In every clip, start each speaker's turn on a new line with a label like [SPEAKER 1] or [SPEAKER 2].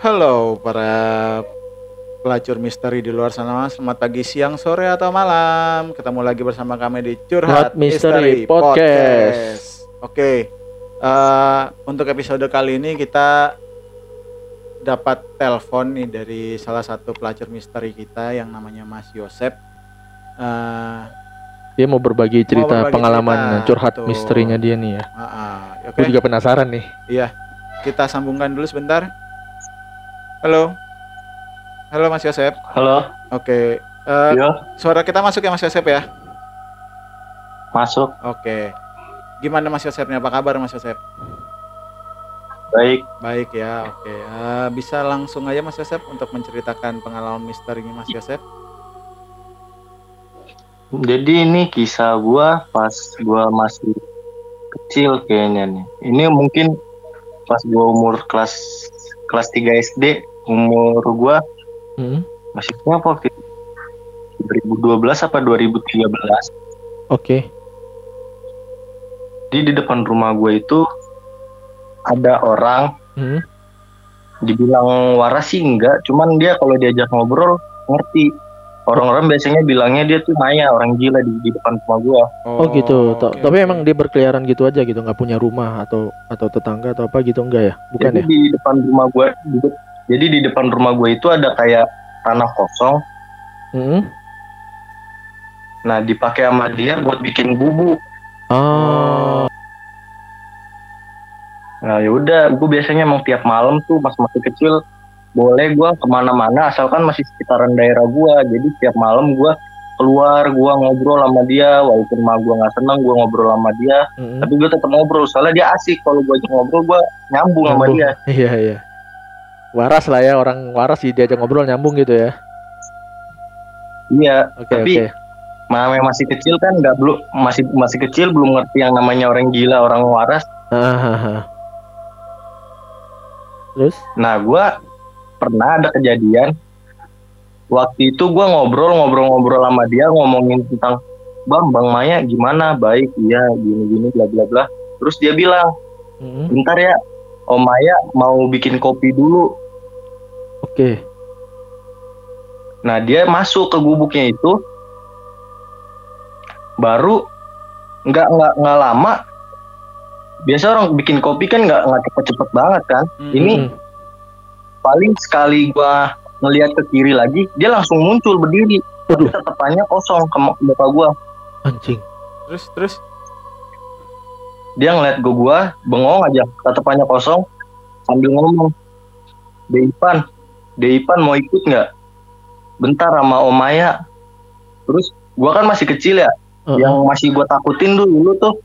[SPEAKER 1] Halo para pelacur misteri di luar sana. Selamat pagi, siang, sore atau malam. Ketemu lagi bersama kami di Curhat
[SPEAKER 2] Misteri
[SPEAKER 1] Misteri
[SPEAKER 2] Podcast.
[SPEAKER 1] Oke. eh, untuk episode kali ini kita dapat telepon nih dari salah satu pelacur misteri kita yang namanya Mas Yosep. Eh,
[SPEAKER 2] Dia mau berbagi cerita
[SPEAKER 1] berbagi
[SPEAKER 2] pengalaman
[SPEAKER 1] cerita,
[SPEAKER 2] curhat
[SPEAKER 1] betul.
[SPEAKER 2] misterinya dia nih ya.
[SPEAKER 1] ah, ah, Oke.
[SPEAKER 2] Gue juga penasaran nih.
[SPEAKER 1] Iya, kita sambungkan dulu sebentar. Halo, halo Mas Yosep.
[SPEAKER 3] Halo,
[SPEAKER 1] Oke, eh,
[SPEAKER 3] yo,
[SPEAKER 1] suara kita masuk ya Mas Yosep ya.
[SPEAKER 3] masuk.
[SPEAKER 1] Oke, gimana Mas Yosepnya? Apa kabar Mas Yosep?
[SPEAKER 3] Baik,
[SPEAKER 1] Baik ya, oke. Eh, bisa langsung aja Mas Yosep untuk menceritakan pengalaman misterinya Mas Yosep.
[SPEAKER 3] jadi ini kisah gua pas gua masih kecil kayaknya nih. Ini mungkin pas gua umur kelas kelas 3 SD, umur gua
[SPEAKER 2] Hmm,
[SPEAKER 3] masih berapa waktu itu? 2012 apa 2013.
[SPEAKER 2] Oke.
[SPEAKER 3] Jadi di depan rumah gua itu ada orang
[SPEAKER 2] Hmm,
[SPEAKER 3] dibilang waras sih enggak, cuman dia kalau diajak ngobrol ngerti. Orang-orang biasanya bilangnya dia tuh Maya, orang gila di, di depan rumah gua.
[SPEAKER 2] Oh, gitu. Ta-
[SPEAKER 1] oke,
[SPEAKER 2] Tapi
[SPEAKER 1] oke.
[SPEAKER 2] emang dia berkeliaran gitu aja gitu, nggak punya rumah atau atau tetangga atau apa gitu enggak ya? Bukan
[SPEAKER 3] jadi
[SPEAKER 2] ya?
[SPEAKER 3] di depan rumah gue jadi di depan rumah gue itu ada kayak tanah kosong
[SPEAKER 2] Hmm.
[SPEAKER 3] nah dipakai sama dia buat bikin bubuk
[SPEAKER 2] Ah,
[SPEAKER 3] nah yaudah gue biasanya emang tiap malam tuh pas masih kecil boleh gue ke mana-mana asalkan masih sekitaran daerah gue jadi tiap malam gue keluar gue ngobrol sama dia walaupun mah gue nggak seneng gue ngobrol sama dia
[SPEAKER 2] hmm.
[SPEAKER 3] tapi gue tetap ngobrol soalnya dia asik kalau gue ngobrol gue nyambung sama
[SPEAKER 2] Nyambung.
[SPEAKER 3] dia
[SPEAKER 2] Iya, iya. Waras lah ya, orang waras sih diajak ngobrol nyambung gitu ya.
[SPEAKER 3] iya
[SPEAKER 2] Oke,
[SPEAKER 3] Tapi-
[SPEAKER 2] oke.
[SPEAKER 3] Mama masih kecil kan nggak belum masih masih kecil belum ngerti yang namanya orang gila orang waras
[SPEAKER 2] Ah, ah, ah. Terus?
[SPEAKER 3] Nah, gua pernah ada kejadian waktu itu gua ngobrol-ngobrol-ngobrol sama dia ngomongin tentang Bang, Bang Maya gimana? Baik, iya, gini-gini, bla bla bla. Terus dia bilang,
[SPEAKER 2] Hmm,
[SPEAKER 3] bentar ya, Om Maya mau bikin kopi dulu.
[SPEAKER 2] Oke.
[SPEAKER 3] Nah, dia masuk ke gubuknya itu, baru nggak nggak nggak lama. Biasa orang bikin kopi kan nggak nggak cepet-cepet banget kan.
[SPEAKER 1] Hmm.
[SPEAKER 3] Ini
[SPEAKER 2] Hmm.
[SPEAKER 3] Paling sekali gua ngelihat ke kiri lagi dia langsung muncul berdiri tapi
[SPEAKER 2] Waduh.
[SPEAKER 3] tatapannya kosong ke muka gua
[SPEAKER 2] Anjing.
[SPEAKER 1] Terus terus
[SPEAKER 3] dia ngeliat gua gua bengong aja tatapannya kosong sambil ngomong Deipan Deipan mau ikut nggak bentar sama Om Maya terus gua kan masih kecil ya
[SPEAKER 2] Heeh.
[SPEAKER 3] yang masih gua takutin dulu tuh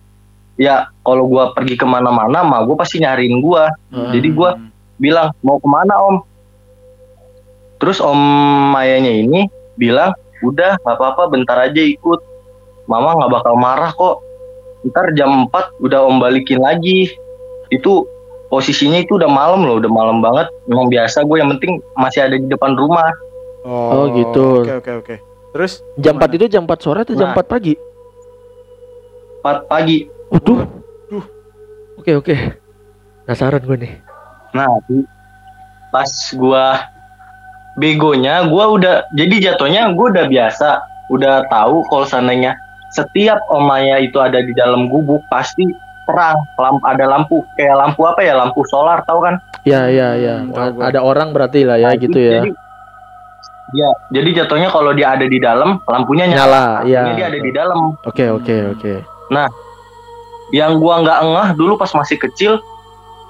[SPEAKER 3] ya kalau gua pergi ke mana-mana mah gua pasti nyariin gua
[SPEAKER 2] Heeh.
[SPEAKER 3] jadi gua bilang mau ke mana om terus om Mayanya ini bilang udah nggak apa-apa bentar aja ikut mama nggak bakal marah kok ntar jam 4 udah om balikin lagi itu posisinya itu udah malam loh udah malam banget memang biasa gue yang penting masih ada di depan rumah
[SPEAKER 2] Oh, gitu.
[SPEAKER 1] Oke oke oke. Terus
[SPEAKER 2] Jam 4
[SPEAKER 1] gimana?
[SPEAKER 2] itu jam 4 sore atau jam
[SPEAKER 3] Nah.
[SPEAKER 2] 4 pagi?
[SPEAKER 3] 4 pagi
[SPEAKER 2] Waduh.
[SPEAKER 1] Waduh.
[SPEAKER 2] Oke, oke. Penasaran gue nih.
[SPEAKER 3] Nah di- pas gua begonya gua udah jadi jatuhnya gua udah biasa udah tahu kalau seandainya setiap omaya itu ada di dalam gubuk pasti terang lampu ada lampu kayak lampu apa ya lampu solar tahu kan
[SPEAKER 2] Ya, ya, ya.
[SPEAKER 1] Hmm.
[SPEAKER 2] Ada orang berarti lah ya
[SPEAKER 3] Nah,
[SPEAKER 2] gitu
[SPEAKER 3] itu
[SPEAKER 2] ya.
[SPEAKER 3] jadi, ya jadi jatuhnya kalau dia ada di dalam lampunya nyala,
[SPEAKER 2] Nyala, ya.
[SPEAKER 3] dia ada di dalam
[SPEAKER 2] Oke, oke,
[SPEAKER 1] Hmm.
[SPEAKER 2] oke.
[SPEAKER 3] yang gua nggak ngeh dulu pas masih kecil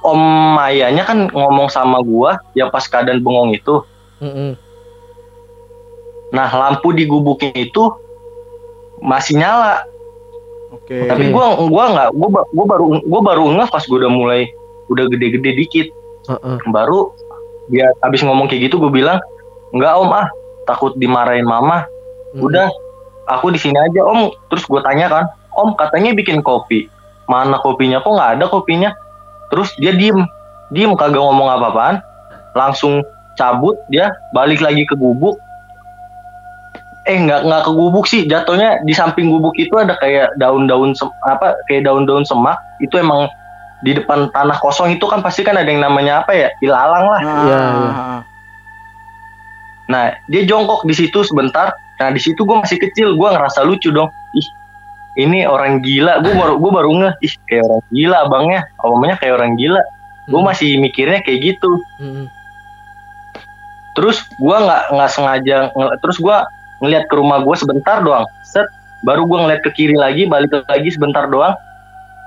[SPEAKER 3] om Mayanya kan ngomong sama gua yang pas keadaan bengong itu
[SPEAKER 2] Mm-mm.
[SPEAKER 3] nah lampu di gubuknya itu masih nyala
[SPEAKER 1] Oke.
[SPEAKER 3] tapi gua gua nggak gua, gua baru gua baru ngeh pas gua udah mulai udah gede-gede dikit
[SPEAKER 2] Heeh.
[SPEAKER 3] baru dia habis ngomong kayak gitu gue bilang nggak om ah takut dimarahin mama
[SPEAKER 2] Mm-mm.
[SPEAKER 3] udah aku di sini aja om terus gue tanya kan om katanya bikin kopi mana kopinya kok nggak ada kopinya terus dia diem. Diem kagak ngomong apa-apaan. Langsung cabut dia balik lagi ke gubuk. Eh nggak nggak ke gubuk sih. Jatuhnya di samping gubuk itu ada kayak daun-daun apa kayak daun-daun semak. Itu emang di depan tanah kosong itu kan pasti kan ada yang namanya apa ya? Ilalang lah.
[SPEAKER 1] Ah, ah.
[SPEAKER 3] nah dia jongkok di situ sebentar. Nah di situ gue masih kecil. Gue ngerasa lucu dong ini orang gila gue baru gue baru ngeh. Ih kayak orang gila abangnya omongnya kayak orang gila. Gue
[SPEAKER 2] Hmm.
[SPEAKER 3] masih mikirnya kayak gitu.
[SPEAKER 2] Mm-mm.
[SPEAKER 3] terus gua nggak nggak sengaja terus gua ngeliat ke rumah gua sebentar doang. Set baru gua ngeliat ke kiri lagi balik lagi sebentar doang.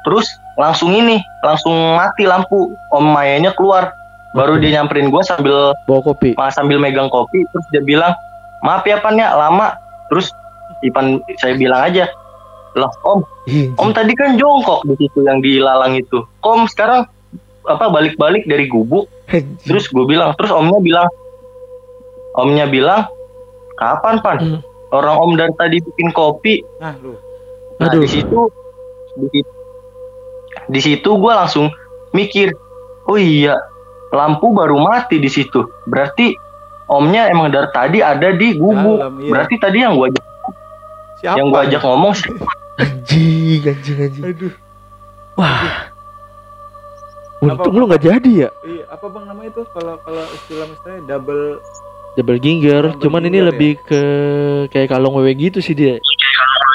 [SPEAKER 3] Terus langsung ini langsung mati lampu. Om Mayanya keluar. Baru
[SPEAKER 2] Oke.
[SPEAKER 3] dia nyamperin gua sambil
[SPEAKER 2] bawa kopi.
[SPEAKER 3] ma- sambil megang kopi. Terus dia bilang maaf ya pan ya lama. Terus Ipan saya bilang aja lah om om tadi kan jongkok di situ yang dilalang itu om sekarang apa balik-balik dari gubuk Terus gue bilang, terus omnya bilang, omnya bilang, kapan pan?
[SPEAKER 2] Hmm.
[SPEAKER 3] Orang om dari tadi bikin kopi.
[SPEAKER 1] Nah, lu.
[SPEAKER 3] Nah
[SPEAKER 2] Aduh.
[SPEAKER 3] di situ, di, situ- di situ gue langsung mikir, oh iya, lampu baru mati di situ. Berarti omnya emang dari tadi ada di gubuk.
[SPEAKER 1] Dalam, iya.
[SPEAKER 3] Berarti tadi yang gue ajak,
[SPEAKER 1] Siapa?
[SPEAKER 3] yang gue ajak ngomong sih,
[SPEAKER 2] anjing anjing anjing.
[SPEAKER 1] Aduh.
[SPEAKER 2] wah.
[SPEAKER 1] Apa-
[SPEAKER 2] untung lu nggak jadi ya?
[SPEAKER 1] Iya, apa Bang namanya itu? Kalau kalau istilah misalnya double
[SPEAKER 2] double ginger
[SPEAKER 1] Double
[SPEAKER 2] cuman ini
[SPEAKER 1] ginger
[SPEAKER 2] lebih ke kayak kalung wewe gitu sih dia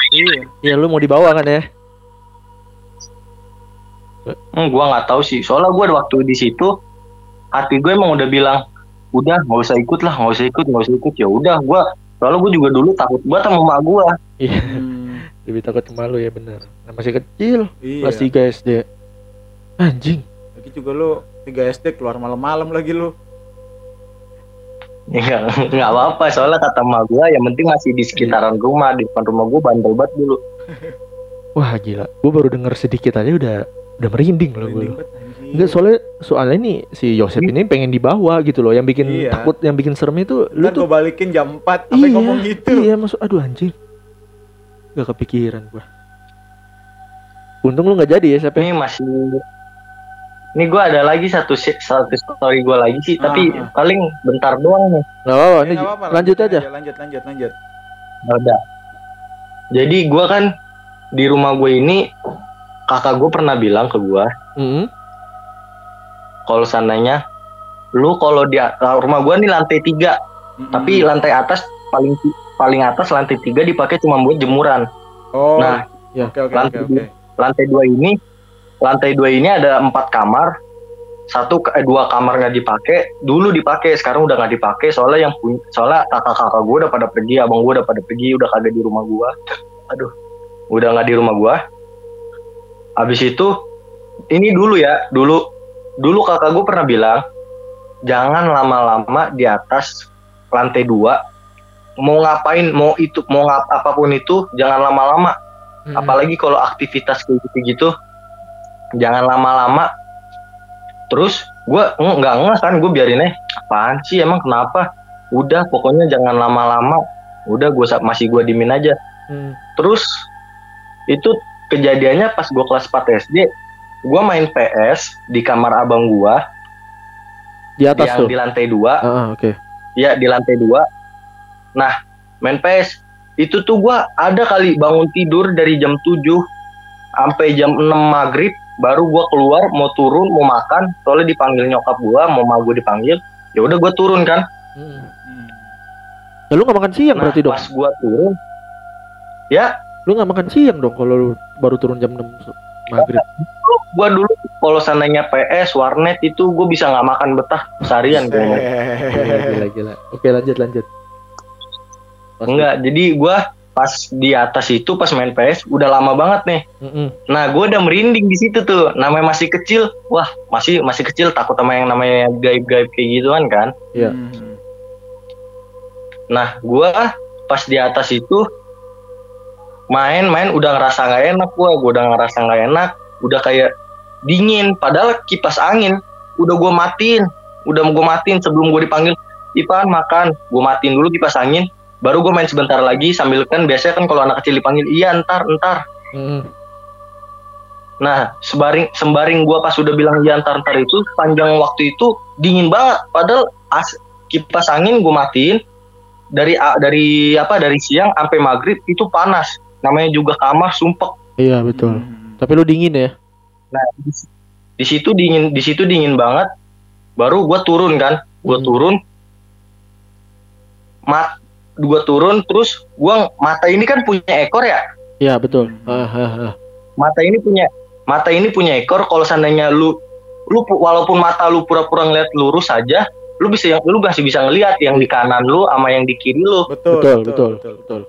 [SPEAKER 1] iya.
[SPEAKER 2] ya lu mau dibawa kan ya?
[SPEAKER 3] Hmm, gue nggak tahu sih. Soalnya gue waktu di situ, hati gue emang udah bilang, udah nggak usah ikut lah, nggak usah ikut, nggak usah ikut. Ya udah, gue soalnya gue juga dulu takut banget sama emak gue.
[SPEAKER 2] iya.
[SPEAKER 1] Hmm,
[SPEAKER 2] lebih takut sama lu ya bener nah, masih kecil
[SPEAKER 1] iya.
[SPEAKER 2] kelas 3 SD anjing
[SPEAKER 1] Lagi juga lu 3 SD keluar malam-malam lagi lu.
[SPEAKER 3] Ya nggak nggak apa-apa soalnya kata emak gue yang penting masih di sekitaran rumah di depan rumah gue bandel banget dulu.
[SPEAKER 2] wah gila gua baru denger sedikit aja udah udah merinding loh
[SPEAKER 1] anjing.
[SPEAKER 2] Enggak soalnya soalnya ini si Yosep ini pengen dibawa gitu loh yang bikin
[SPEAKER 1] Iya.
[SPEAKER 2] takut yang bikin serem itu lu
[SPEAKER 1] Ntar
[SPEAKER 2] tuh
[SPEAKER 1] balikin jam 4 sampai
[SPEAKER 2] iya,
[SPEAKER 1] ngomong gitu.
[SPEAKER 2] Iya, maksud aduh anjing. Gak kepikiran gua. Untung lu nggak jadi ya, siapa?
[SPEAKER 3] Ini masih ini gue ada lagi satu satu story gue lagi sih tapi
[SPEAKER 1] Ah.
[SPEAKER 3] paling bentar doang nih.
[SPEAKER 2] Gak apa-apa,
[SPEAKER 1] Ya,
[SPEAKER 2] ini
[SPEAKER 1] nggak apa-apa,
[SPEAKER 2] lanjut aja.
[SPEAKER 1] Lanjut, lanjut, lanjut.
[SPEAKER 3] Udah. Jadi gue kan di rumah gue ini kakak gue pernah bilang ke gue
[SPEAKER 2] Mm-mm.
[SPEAKER 3] kalau seandainya lu kalau di rumah gue nih lantai tiga
[SPEAKER 1] Mm-mm.
[SPEAKER 3] tapi lantai atas paling paling atas lantai tiga dipakai cuma buat jemuran.
[SPEAKER 1] oh,
[SPEAKER 3] Nah
[SPEAKER 2] ya,
[SPEAKER 1] oke oke
[SPEAKER 3] lantai
[SPEAKER 1] oke.
[SPEAKER 3] lantai dua ini lantai dua ini ada empat kamar satu eh, dua kamar nggak dipakai dulu dipakai sekarang udah nggak dipakai soalnya yang punya soalnya kakak kakak gue udah pada pergi abang gue udah pada pergi udah kagak di rumah gue aduh udah nggak di rumah gue habis itu ini dulu ya dulu dulu kakak gue pernah bilang jangan lama-lama di atas lantai dua mau ngapain mau itu mau ngap apa pun itu jangan lama-lama
[SPEAKER 2] Mm-mm.
[SPEAKER 3] apalagi kalau aktivitas kayak gitu gitu jangan lama-lama terus gue nggak nggak kan gue biarin aja apaan sih emang kenapa udah pokoknya jangan lama-lama udah gue masih gue dimin aja
[SPEAKER 2] Mm.
[SPEAKER 3] terus itu kejadiannya pas gue kelas 4 SD gue main PS di kamar abang gue
[SPEAKER 2] di atas
[SPEAKER 3] yang
[SPEAKER 2] tuh.
[SPEAKER 3] di lantai dua
[SPEAKER 2] ah, oke.
[SPEAKER 3] ya di lantai dua nah main PS itu tuh gua ada kali bangun tidur dari jam 7 sampai jam 6 maghrib baru gua keluar mau turun mau makan soalnya dipanggil nyokap gua mau mau gua dipanggil ya udah gua turun kan
[SPEAKER 2] Mm.
[SPEAKER 1] Hmm.
[SPEAKER 2] Ya lu nggak makan siang
[SPEAKER 3] nah
[SPEAKER 2] berarti dong.
[SPEAKER 3] pas gua turun ya
[SPEAKER 2] Lu nggak makan siang dong kalau lu baru turun jam 6 so- maghrib.
[SPEAKER 3] gua dulu kalau sananya PS warnet itu gua bisa nggak makan betah seharian
[SPEAKER 2] Gila, gila, gila. Oke, lanjut, lanjut. Pasti.
[SPEAKER 3] enggak jadi gua pas di atas itu pas main PS udah lama banget nih
[SPEAKER 2] Mm-mm.
[SPEAKER 3] Nah, gue udah merinding di situ tuh. Namanya masih kecil, wah masih masih kecil takut sama yang namanya gaib-gaib kayak gituan kan.
[SPEAKER 2] Iya.
[SPEAKER 1] Hmm.
[SPEAKER 3] Nah, gue pas di atas itu main-main udah ngerasa nggak enak gue, gue udah ngerasa nggak enak, udah kayak dingin. Padahal kipas angin udah gue matiin, udah gue matiin sebelum gue dipanggil. Ipan makan, gue matiin dulu kipas angin. Baru gue main sebentar lagi sambil kan biasanya kan kalau anak kecil dipanggil, iya ntar ntar.
[SPEAKER 2] Mm-mm.
[SPEAKER 3] Nah, sebaring sembaring gua pas udah bilang di antar-antar itu panjang waktu itu dingin banget. Padahal as, kipas angin gua matiin dari dari apa dari siang sampai maghrib itu panas. Namanya juga kamar sumpek.
[SPEAKER 2] Iya, betul.
[SPEAKER 1] Hmm.
[SPEAKER 2] Tapi lu dingin ya?
[SPEAKER 3] Nah, di, di situ dingin di situ dingin banget baru gue turun kan gue
[SPEAKER 2] Hmm.
[SPEAKER 3] turun mat gue turun terus gua mata ini kan punya ekor ya
[SPEAKER 2] Iya betul.
[SPEAKER 1] Hmm.
[SPEAKER 2] Ah, ah, ah.
[SPEAKER 3] mata ini punya mata ini punya ekor kalau seandainya lu lu pu- walaupun mata lu pura-pura ngeliat lurus saja lu bisa lu masih bisa ngelihat yang di kanan lu sama yang di kiri lu
[SPEAKER 1] Betul,
[SPEAKER 2] Betul, betul, betul.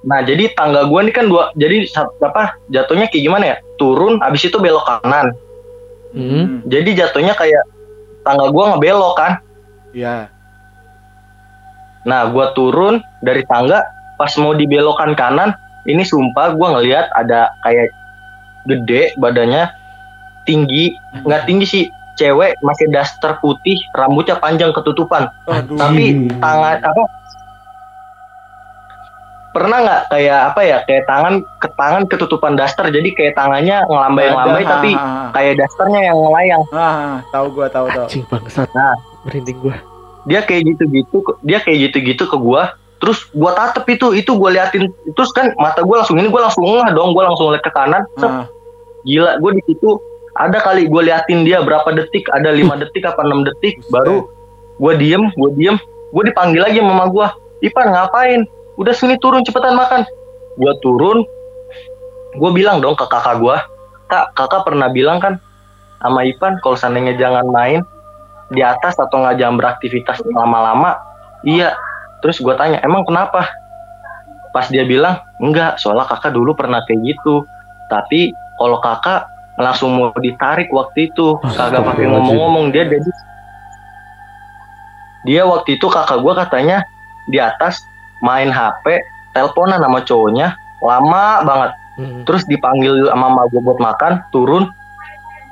[SPEAKER 3] nah jadi tangga gua ini kan dua jadi apa jatuhnya kayak gimana ya turun habis itu belok kanan
[SPEAKER 2] Hmm.
[SPEAKER 3] jadi jatuhnya kayak tangga gua ngebelok kan
[SPEAKER 1] Iya.
[SPEAKER 3] Nah gua turun dari tangga pas mau dibelokkan kanan ini sumpah gua ngelihat ada kayak gede badannya tinggi nggak tinggi sih cewek pakai daster putih rambutnya panjang ketutupan
[SPEAKER 1] Aduh.
[SPEAKER 3] tapi tangan apa pernah nggak kayak apa ya kayak tangan ke tangan ketutupan daster jadi kayak tangannya ngelambai-ngelambai tapi kayak dasternya yang ngelayang
[SPEAKER 1] ah, ah, tahu gua, tahu tahu.
[SPEAKER 2] Anjing bangsat.
[SPEAKER 3] Nah.
[SPEAKER 2] merinding gua.
[SPEAKER 3] Dia kayak gitu-gitu dia kayak gitu-gitu ke gua. Terus gua tatep itu itu gua liatin. Terus kan mata gua langsung ini gua langsung ngeh dong gua langsung liat ke kanan.
[SPEAKER 1] Ah,
[SPEAKER 3] gila gua di situ ada kali gua liatin dia berapa detik ada lima detik apa enam detik baru gua diem gua diem. Gua dipanggil lagi sama mama gua Ipan ngapain? Udah sini turun cepetan makan. Gua turun. Gua bilang dong ke kakak gua kak kakak pernah bilang kan sama Ipan kalau seandainya jangan main di atas atau nggak jangan beraktivitas lama-lama iya. Terus gua tanya emang kenapa? Pas dia bilang enggak soalnya kakak dulu pernah kayak gitu. Tapi kalau kakak langsung mau ditarik waktu itu kagak pakai ngomong-ngomong dia jadi dia waktu itu kakak gua katanya di atas main HP teleponan sama cowoknya lama banget.
[SPEAKER 2] Hmm.
[SPEAKER 3] terus dipanggil sama mama gue buat makan turun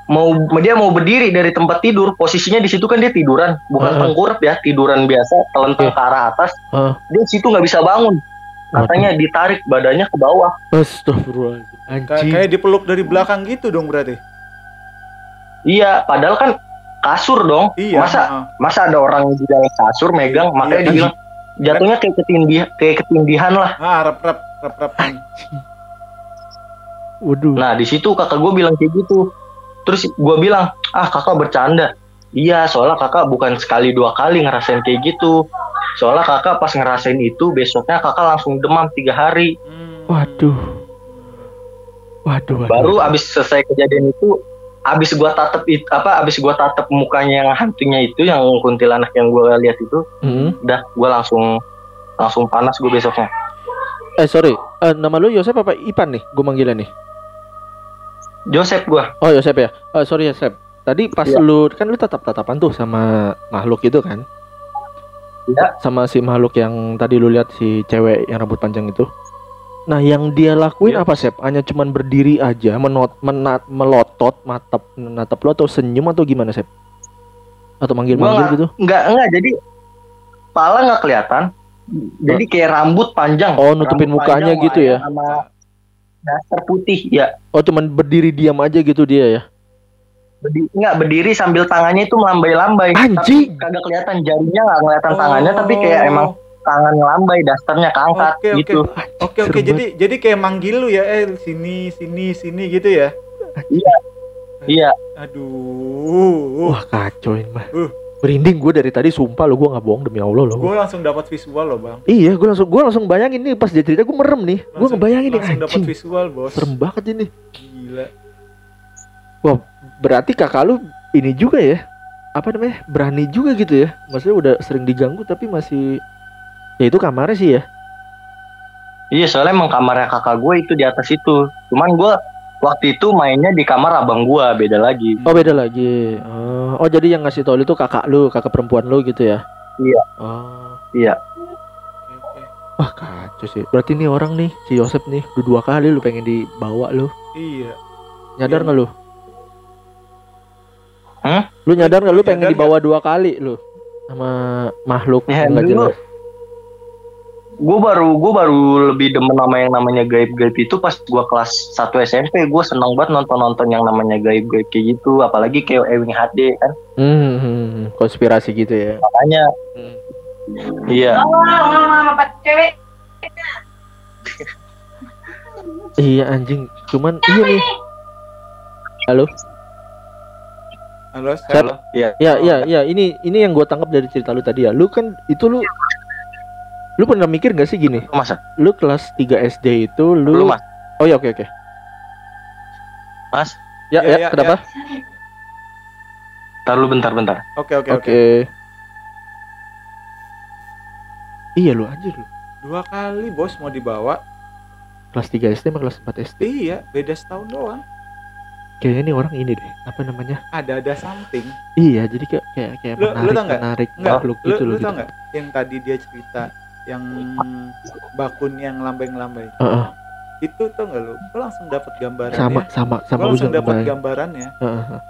[SPEAKER 3] mau dia mau berdiri dari tempat tidur posisinya di situ kan dia tiduran bukan
[SPEAKER 2] Heeh.
[SPEAKER 3] tengkurap ya tiduran biasa telentang ke arah atas
[SPEAKER 2] Ah.
[SPEAKER 3] dia di situ nggak bisa bangun katanya ditarik badannya ke bawah
[SPEAKER 2] Astagfirullahaladzim.
[SPEAKER 1] Kayak,
[SPEAKER 2] Anjing.
[SPEAKER 1] kayak dipeluk dari belakang gitu dong berarti.
[SPEAKER 3] iya padahal kan kasur dong
[SPEAKER 1] Iya.
[SPEAKER 3] masa
[SPEAKER 1] ah.
[SPEAKER 3] masa ada orang di dalam kasur megang makanya
[SPEAKER 1] Iya,
[SPEAKER 3] dibilang jatuhnya kayak ketindih kayak ketindihan lah
[SPEAKER 1] Ah, rep rep rep rep.
[SPEAKER 2] Waduh.
[SPEAKER 3] Nah di situ kakak gue bilang kayak gitu. Terus gue bilang, ah kakak bercanda. Iya, soalnya kakak bukan sekali dua kali ngerasain kayak gitu. Soalnya kakak pas ngerasain itu besoknya kakak langsung demam tiga hari.
[SPEAKER 1] Hmm.
[SPEAKER 2] Waduh. Waduh. waduh.
[SPEAKER 3] Baru abis selesai kejadian itu, abis gua tatep it- apa, abis gua tatep mukanya yang hantunya itu, yang kuntilanak yang gua lihat itu,
[SPEAKER 2] Hmm.
[SPEAKER 3] udah gua langsung langsung panas gue besoknya.
[SPEAKER 2] Eh sorry. Eh, nama lu Yosep apa Ipan nih? Gue manggilnya nih.
[SPEAKER 3] Joseph gua,
[SPEAKER 2] Oh Yosep ya. Eh sorry Yosep. Tadi pas
[SPEAKER 3] Iya.
[SPEAKER 2] lu kan lu tatap tatapan tuh sama makhluk itu kan?
[SPEAKER 3] Iya.
[SPEAKER 2] Sama si makhluk yang tadi lu lihat si cewek yang rambut panjang itu. Nah, yang dia lakuin
[SPEAKER 3] Iya.
[SPEAKER 2] apa, Sep? Hanya cuman berdiri aja, menot, menat, melotot, matap, natap lu atau senyum atau gimana, Sep? Atau manggil-manggil gitu?
[SPEAKER 3] nggak nggak jadi kepala nggak kelihatan. Jadi kayak rambut panjang.
[SPEAKER 2] Oh, nutupin
[SPEAKER 3] Rambut
[SPEAKER 2] mukanya
[SPEAKER 3] panjang,
[SPEAKER 2] gitu ya?
[SPEAKER 3] Sama dasar putih, ya.
[SPEAKER 2] Oh, cuman berdiri diam aja gitu dia ya?
[SPEAKER 3] Berdiri, nggak berdiri sambil tangannya itu melambai-lambai.
[SPEAKER 2] Anjing!
[SPEAKER 3] Tapi kagak kelihatan jarinya nggak kelihatan tangannya, tapi kayak
[SPEAKER 1] Oh.
[SPEAKER 3] emang tangan ngelambai, dasternya keangkat
[SPEAKER 1] Oke, oke.
[SPEAKER 3] gitu.
[SPEAKER 1] Oke oke jadi jadi kayak manggil lu ya eh sini sini sini gitu ya.
[SPEAKER 3] Iya,
[SPEAKER 1] Aduh.
[SPEAKER 2] Wah, kacau ini mah.
[SPEAKER 1] Uh.
[SPEAKER 2] Merinding gue dari tadi, sumpah lo, gue nggak bohong demi Allah lo.
[SPEAKER 1] Gue langsung dapat visual loh, Bang.
[SPEAKER 2] Iya, gue langsung gue langsung bayangin nih pas dia cerita gue merem nih. Gue
[SPEAKER 1] Langsung-
[SPEAKER 2] ngebayangin nih
[SPEAKER 1] langsung dapat visual, Bos.
[SPEAKER 2] Serem banget ini.
[SPEAKER 1] Gila.
[SPEAKER 2] Berarti kakak lu ini juga ya? Apa namanya? Berani juga gitu ya? Maksudnya udah sering diganggu tapi masih ya itu kamarnya sih ya.
[SPEAKER 3] iya soalnya emang kamarnya kakak gue itu di atas itu. Cuman gue waktu itu mainnya di kamar abang gue, beda lagi.
[SPEAKER 2] Oh beda lagi. Oh, oh jadi yang ngasih tau lu itu kakak lu, kakak perempuan lu gitu ya?
[SPEAKER 3] Iya.
[SPEAKER 2] Oh,
[SPEAKER 3] Iya,
[SPEAKER 1] Oke, oke.
[SPEAKER 2] wah kacau sih. Berarti nih orang nih, si Yosep nih, udah dua kali lu pengen dibawa lu.
[SPEAKER 1] Iya.
[SPEAKER 2] Nyadar
[SPEAKER 1] Iya.
[SPEAKER 2] nggak lu?
[SPEAKER 3] Hah?
[SPEAKER 2] Lu nyadar nggak lu
[SPEAKER 1] Nyadar
[SPEAKER 2] pengen
[SPEAKER 1] nggak?
[SPEAKER 2] dibawa dua kali lu sama makhluk
[SPEAKER 3] Ya,
[SPEAKER 2] nggak
[SPEAKER 3] dulu-
[SPEAKER 2] jelas?
[SPEAKER 3] Gue baru gue baru lebih demen sama yang namanya gaib-gaib itu pas gue kelas 1 SMP gue seneng banget nonton-nonton yang namanya gaib-gaib kayak gitu apalagi kayak Ewing HD kan
[SPEAKER 2] Hmm, hmm, hmm, konspirasi gitu ya.
[SPEAKER 3] makanya
[SPEAKER 2] Hmm.
[SPEAKER 3] iya
[SPEAKER 2] Iya anjing, cuman iya nih. Halo,
[SPEAKER 1] Halo.
[SPEAKER 3] Halo? Iya.
[SPEAKER 2] Ya, ya, ya. Ini ini yang gue tangkap dari cerita lu tadi ya. Lu kan itu lu lu pernah mikir gak sih gini?
[SPEAKER 3] Lu masa?
[SPEAKER 2] Lu kelas 3 SD itu
[SPEAKER 3] Lu
[SPEAKER 2] lu
[SPEAKER 3] mas?
[SPEAKER 2] Oh ya oke oke.
[SPEAKER 3] Mas?
[SPEAKER 2] Ya,
[SPEAKER 1] Ya,
[SPEAKER 2] ya,
[SPEAKER 1] ya,
[SPEAKER 2] kenapa?
[SPEAKER 3] Ntar lu bentar bentar.
[SPEAKER 1] Oke, oke,
[SPEAKER 2] Oke.
[SPEAKER 1] oke.
[SPEAKER 2] Iya lu anjir lu.
[SPEAKER 1] Dua kali bos mau dibawa.
[SPEAKER 2] Kelas 3 SD sama kelas 4 SD.
[SPEAKER 1] Iya, beda setahun doang.
[SPEAKER 2] Kayaknya nih orang ini deh. Apa namanya?
[SPEAKER 1] Ada-ada something.
[SPEAKER 2] Iya, jadi kayak kayak kayak
[SPEAKER 1] Lu- lu
[SPEAKER 2] menarik
[SPEAKER 1] tau nggak?
[SPEAKER 2] menarik
[SPEAKER 1] Enggak,
[SPEAKER 2] makhluk
[SPEAKER 1] lu,
[SPEAKER 2] gitu
[SPEAKER 1] lu tau
[SPEAKER 2] gitu.
[SPEAKER 1] nggak yang tadi dia cerita yang bakun yang lambai-lambai
[SPEAKER 2] Heeh,
[SPEAKER 1] itu tuh nggak lu? Lu langsung dapat gambarannya.
[SPEAKER 2] sama sama sama
[SPEAKER 1] Gua
[SPEAKER 2] gue
[SPEAKER 1] langsung
[SPEAKER 2] juga.
[SPEAKER 1] dapat
[SPEAKER 2] Bang.
[SPEAKER 1] gambarannya
[SPEAKER 2] Heeh, heeh.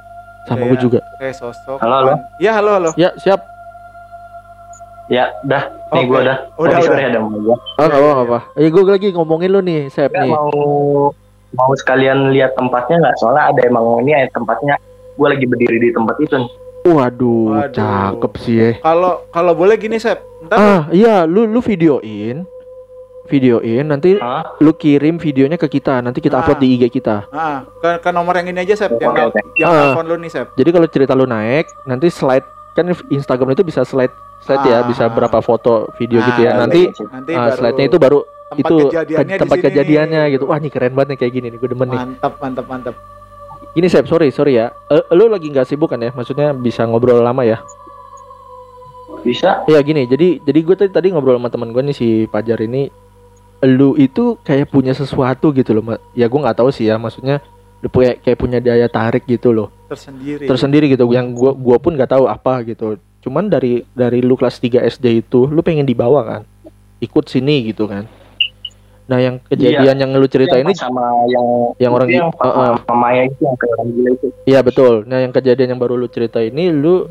[SPEAKER 2] Sama
[SPEAKER 1] Kayak-
[SPEAKER 2] gue juga.
[SPEAKER 1] kayak sosok.
[SPEAKER 3] Halo, halo?
[SPEAKER 1] Ya halo halo.
[SPEAKER 2] Ya, siap.
[SPEAKER 3] Ya, dah. Nih
[SPEAKER 1] Oke.
[SPEAKER 3] gua dah.
[SPEAKER 1] Udah,
[SPEAKER 3] Sorry,
[SPEAKER 1] udah.
[SPEAKER 3] sorry ada mau gua.
[SPEAKER 2] Oh, enggak apa apa. Eh, gue lagi ngomongin lu nih, Sep
[SPEAKER 3] Nggak
[SPEAKER 2] nih.
[SPEAKER 3] mau mau sekalian lihat tempatnya nggak? Soalnya ada emang ini ya tempatnya. Gua lagi berdiri di tempat itu. nih.
[SPEAKER 2] Waduh,
[SPEAKER 1] Waduh.
[SPEAKER 2] cakep sih ya.
[SPEAKER 1] Kalau kalau boleh gini Sep, ntar
[SPEAKER 2] Ah, iya, lu lu videoin. Videoin nanti
[SPEAKER 3] Hah?
[SPEAKER 2] lu kirim videonya ke kita, nanti kita
[SPEAKER 1] Ah.
[SPEAKER 2] upload di IG kita.
[SPEAKER 1] ah, ke, ke nomor yang ini aja Sep, yang
[SPEAKER 3] oke.
[SPEAKER 1] yang
[SPEAKER 2] Ah.
[SPEAKER 1] telepon lu nih Sep.
[SPEAKER 2] Jadi kalau cerita lu naik, nanti slide kan Instagram itu bisa slide slide ya,
[SPEAKER 1] Ah.
[SPEAKER 2] bisa berapa foto video
[SPEAKER 1] Nah,
[SPEAKER 2] gitu ya.
[SPEAKER 1] nanti-
[SPEAKER 2] Nanti
[SPEAKER 1] Nanti
[SPEAKER 2] ah,
[SPEAKER 1] baru
[SPEAKER 2] slide-nya itu baru
[SPEAKER 1] tempat
[SPEAKER 2] itu
[SPEAKER 1] kejadiannya
[SPEAKER 2] ke- tempat kejadiannya
[SPEAKER 1] nih.
[SPEAKER 2] gitu. Wah, ini keren banget nih kayak gini nih, gue demen nih.
[SPEAKER 1] Mantap, mantap, mantap.
[SPEAKER 2] Ini Sep, sorry, sorry ya. Eh, lu lagi nggak sibuk kan ya? Maksudnya bisa ngobrol lama ya?
[SPEAKER 3] Bisa?
[SPEAKER 2] Iya gini, jadi jadi gue tadi tadi ngobrol sama teman gue nih si Pajar ini, lu itu kayak punya sesuatu gitu loh, ya gue nggak tahu sih ya, maksudnya lu punya kayak punya daya tarik gitu loh,
[SPEAKER 1] Tersendiri.
[SPEAKER 2] tersendiri gitu, yang gua gua pun nggak tahu apa gitu. Cuman dari dari lu kelas 3 SD itu, lu pengen dibawa kan, ikut sini gitu kan. Nah yang kejadian yang lu cerita ini,
[SPEAKER 3] sama yang
[SPEAKER 2] yang orang
[SPEAKER 3] yang
[SPEAKER 2] Heeh.
[SPEAKER 3] sama Maya itu yang orang gila itu.
[SPEAKER 2] iya betul. Nah yang kejadian yang baru lu cerita ini, lu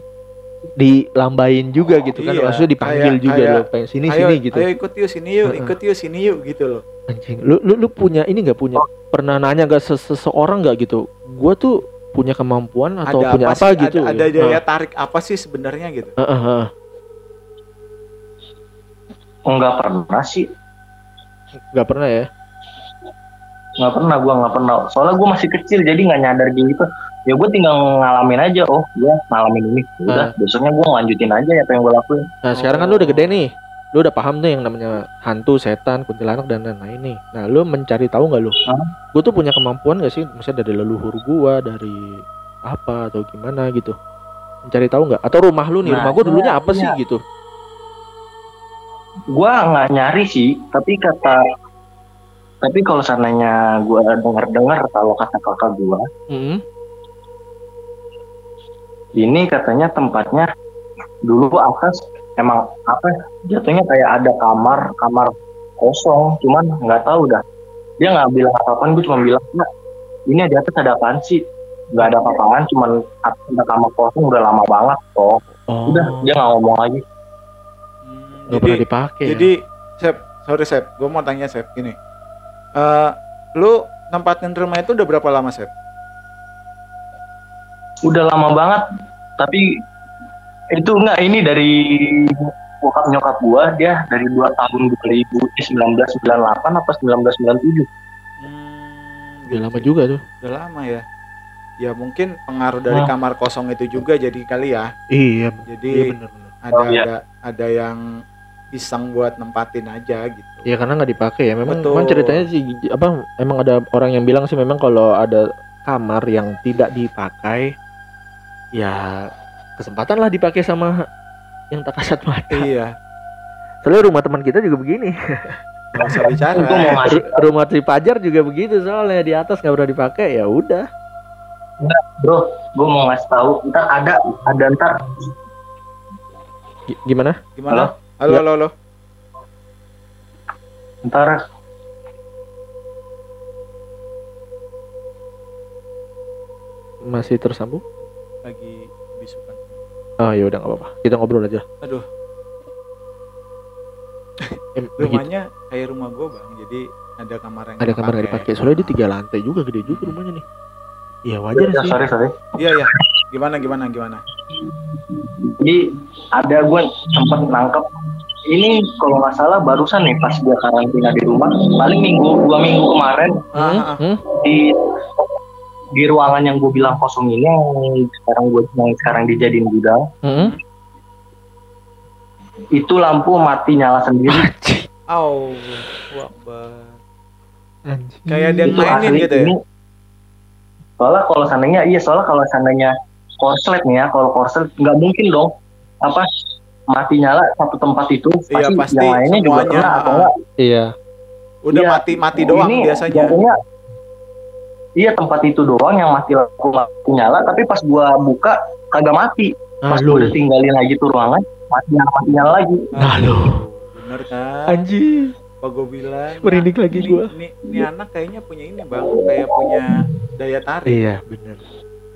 [SPEAKER 2] dilambain juga gitu kan,
[SPEAKER 1] Iya,
[SPEAKER 2] maksudnya dipanggil
[SPEAKER 1] kayak-
[SPEAKER 2] juga lo, pengen sini
[SPEAKER 1] ayo,
[SPEAKER 2] sini gitu.
[SPEAKER 1] Ayo ikut yuk sini yuk,
[SPEAKER 2] Heeh.
[SPEAKER 1] ikut yuk sini yuk gitu loh.
[SPEAKER 2] Anjing, lu lu lu punya ini nggak punya pernah nanya gak seseorang nggak gitu? Gua tuh punya kemampuan atau
[SPEAKER 1] ada
[SPEAKER 2] punya
[SPEAKER 1] apa,
[SPEAKER 2] apa,
[SPEAKER 1] sih?
[SPEAKER 2] gitu?
[SPEAKER 1] Ada, ada
[SPEAKER 2] ya?
[SPEAKER 1] daya tarik apa sih sebenarnya gitu?
[SPEAKER 2] Heeh, heeh, heeh.
[SPEAKER 3] Enggak pernah sih.
[SPEAKER 2] Nggak pernah ya?
[SPEAKER 3] Nggak pernah gua nggak pernah. Soalnya gua masih kecil jadi nggak nyadar gitu. Ya gue tinggal ngalamin aja. Oh, gua ngalamin ini. Udah, besoknya gua lanjutin aja apa yang gua lakuin.
[SPEAKER 2] Nah sekarang kan lu udah gede nih, lu udah paham nih yang namanya hantu, setan, kuntilanak dan lain-lain nih. Nah lu mencari tahu nggak lu?
[SPEAKER 3] Hah?
[SPEAKER 2] Gue tuh punya kemampuan gak sih? Misalnya dari leluhur gua, dari apa atau gimana gitu? Mencari tahu nggak? Atau rumah lu nih,
[SPEAKER 3] Nah,
[SPEAKER 2] rumah gua dulunya
[SPEAKER 3] iya,
[SPEAKER 2] apa sih
[SPEAKER 3] iya.
[SPEAKER 2] gitu?
[SPEAKER 3] Gua nggak nyari sih, tapi kata tapi kalau seandainya gua dengar-dengar kalau kata kakak gua,
[SPEAKER 2] Hmm,
[SPEAKER 3] ini katanya tempatnya dulu atas emang apa ya, jatuhnya kayak ada kamar kamar kosong cuman nggak tahu dah. Dia nggak bilang apa-apaan gue cuma bilang "Nak, ini di atas ada apaan sih? Nggak ada apa-apaan cuman ada kamar kosong udah lama banget kok
[SPEAKER 2] Oh,
[SPEAKER 3] udah dia nggak ngomong lagi
[SPEAKER 2] nggak
[SPEAKER 1] jadi
[SPEAKER 2] pernah dipakai. ya?
[SPEAKER 1] jadi Sep, sorry Sep, gue mau tanya Sep gini. Eh, lu nempatin rumah itu udah berapa lama Sep?
[SPEAKER 3] udah lama banget tapi itu enggak ini dari bokap nyokap gua dia dari dua tahun 2000 1998 apa 1997
[SPEAKER 1] Hmm,
[SPEAKER 2] Udah lama juga tuh.
[SPEAKER 1] Udah lama ya. Ya mungkin pengaruh dari
[SPEAKER 3] Nah.
[SPEAKER 1] kamar kosong itu juga jadi kali ya.
[SPEAKER 2] Iya,
[SPEAKER 1] Jadi
[SPEAKER 2] iya bener-bener.
[SPEAKER 1] ada
[SPEAKER 3] Oh, iya.
[SPEAKER 1] ada ada yang iseng buat nempatin aja gitu.
[SPEAKER 2] Ya karena nggak dipakai ya. Memang,
[SPEAKER 1] Betul.
[SPEAKER 2] memang ceritanya sih apa? Emang ada orang yang bilang sih memang kalau ada kamar yang tidak dipakai, ya kesempatan lah dipakai sama yang tak kasat mata.
[SPEAKER 1] Iya,
[SPEAKER 2] Soalnya rumah teman kita juga begini.
[SPEAKER 1] nggak usah bicara.
[SPEAKER 3] Gua mau ngasih
[SPEAKER 2] Ru- rumah si Pajar juga begitu soalnya di atas nggak pernah dipakai ya udah.
[SPEAKER 3] bro gue mau ngasih tahu ntar ada ada ntar
[SPEAKER 2] G- Gimana?
[SPEAKER 1] Gimana? Halo,
[SPEAKER 2] Ya.
[SPEAKER 1] halo, halo.
[SPEAKER 3] ntar
[SPEAKER 2] Masih tersambung?
[SPEAKER 1] Lagi bisukan.
[SPEAKER 2] Oh ya udah nggak apa-apa. Kita ngobrol aja.
[SPEAKER 1] Aduh,
[SPEAKER 2] Em, begitu.
[SPEAKER 1] rumahnya kayak rumah gue bang. Jadi ada kamar yang
[SPEAKER 2] Ada kamar nggak dipakai. Soalnya dia tiga lantai juga gede juga rumahnya nih. Iya wajar
[SPEAKER 3] ya,
[SPEAKER 2] sih.
[SPEAKER 3] sorry sorry
[SPEAKER 1] Iya ya. Gimana gimana gimana?
[SPEAKER 3] Jadi ada gue sempat nangkep ini kalau nggak salah barusan nih pas dia karantina di rumah paling minggu dua minggu kemarin
[SPEAKER 2] Hmm?
[SPEAKER 1] Ah, ah,
[SPEAKER 2] Hmm?
[SPEAKER 3] di di ruangan yang gue bilang kosong ini yang sekarang gue yang sekarang dijadiin gudang
[SPEAKER 2] Mm-mm.
[SPEAKER 3] itu lampu mati nyala sendiri
[SPEAKER 1] wakbar.
[SPEAKER 2] Anjing.
[SPEAKER 1] Kayak dia mainin
[SPEAKER 3] asli
[SPEAKER 1] gitu ya.
[SPEAKER 3] ini soalnya kalau seandainya iya soalnya kalau seandainya korslet nih ya kalau korslet nggak mungkin dong apa mati nyala satu tempat itu
[SPEAKER 1] Iya, pasti
[SPEAKER 3] yang lainnya juga kena atau enggak
[SPEAKER 2] Iya.
[SPEAKER 1] Udah
[SPEAKER 3] Iya,
[SPEAKER 1] mati mati doang
[SPEAKER 3] ini
[SPEAKER 1] biasanya.
[SPEAKER 3] jatuhnya iya tempat itu doang yang mati lampu nyala tapi pas gua buka kagak mati
[SPEAKER 2] Nah,
[SPEAKER 3] pas
[SPEAKER 2] lu.
[SPEAKER 3] gua udah tinggalin lagi tuh ruangan mati nyala mati nyala lagi
[SPEAKER 2] Nah.
[SPEAKER 1] Bener kan?
[SPEAKER 2] Anjing.
[SPEAKER 1] Apa gue bilang?
[SPEAKER 2] Merinding lagi
[SPEAKER 1] ini,
[SPEAKER 2] gua.
[SPEAKER 1] Ini, ini anak kayaknya punya ini bang, kayak punya daya tarik.
[SPEAKER 2] Iya, bener.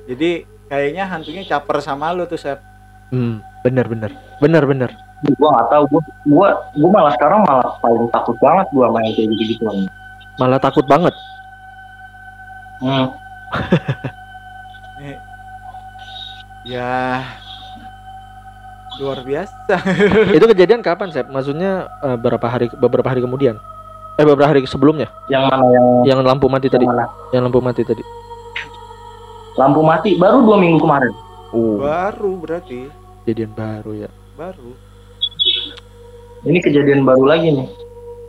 [SPEAKER 1] Jadi kayaknya hantunya caper sama lu tuh Sep.
[SPEAKER 2] Hmm, bener bener. Bener bener.
[SPEAKER 3] gua nggak tahu gua gua gua malah sekarang malah paling takut banget gua main kayak gitu gitu
[SPEAKER 2] Malah takut banget.
[SPEAKER 3] hmm.
[SPEAKER 1] Nih, ya luar biasa.
[SPEAKER 2] itu kejadian kapan, Sep? Maksudnya eh, berapa hari beberapa hari kemudian? Eh beberapa hari sebelumnya?
[SPEAKER 3] yang mana yang,
[SPEAKER 2] Yang lampu mati tadi.
[SPEAKER 3] yang mana
[SPEAKER 2] Yang lampu mati tadi.
[SPEAKER 3] Lampu mati baru dua minggu kemarin
[SPEAKER 2] Oh,
[SPEAKER 1] baru berarti,
[SPEAKER 2] kejadian baru ya.
[SPEAKER 1] baru.
[SPEAKER 3] ini kejadian baru lagi nih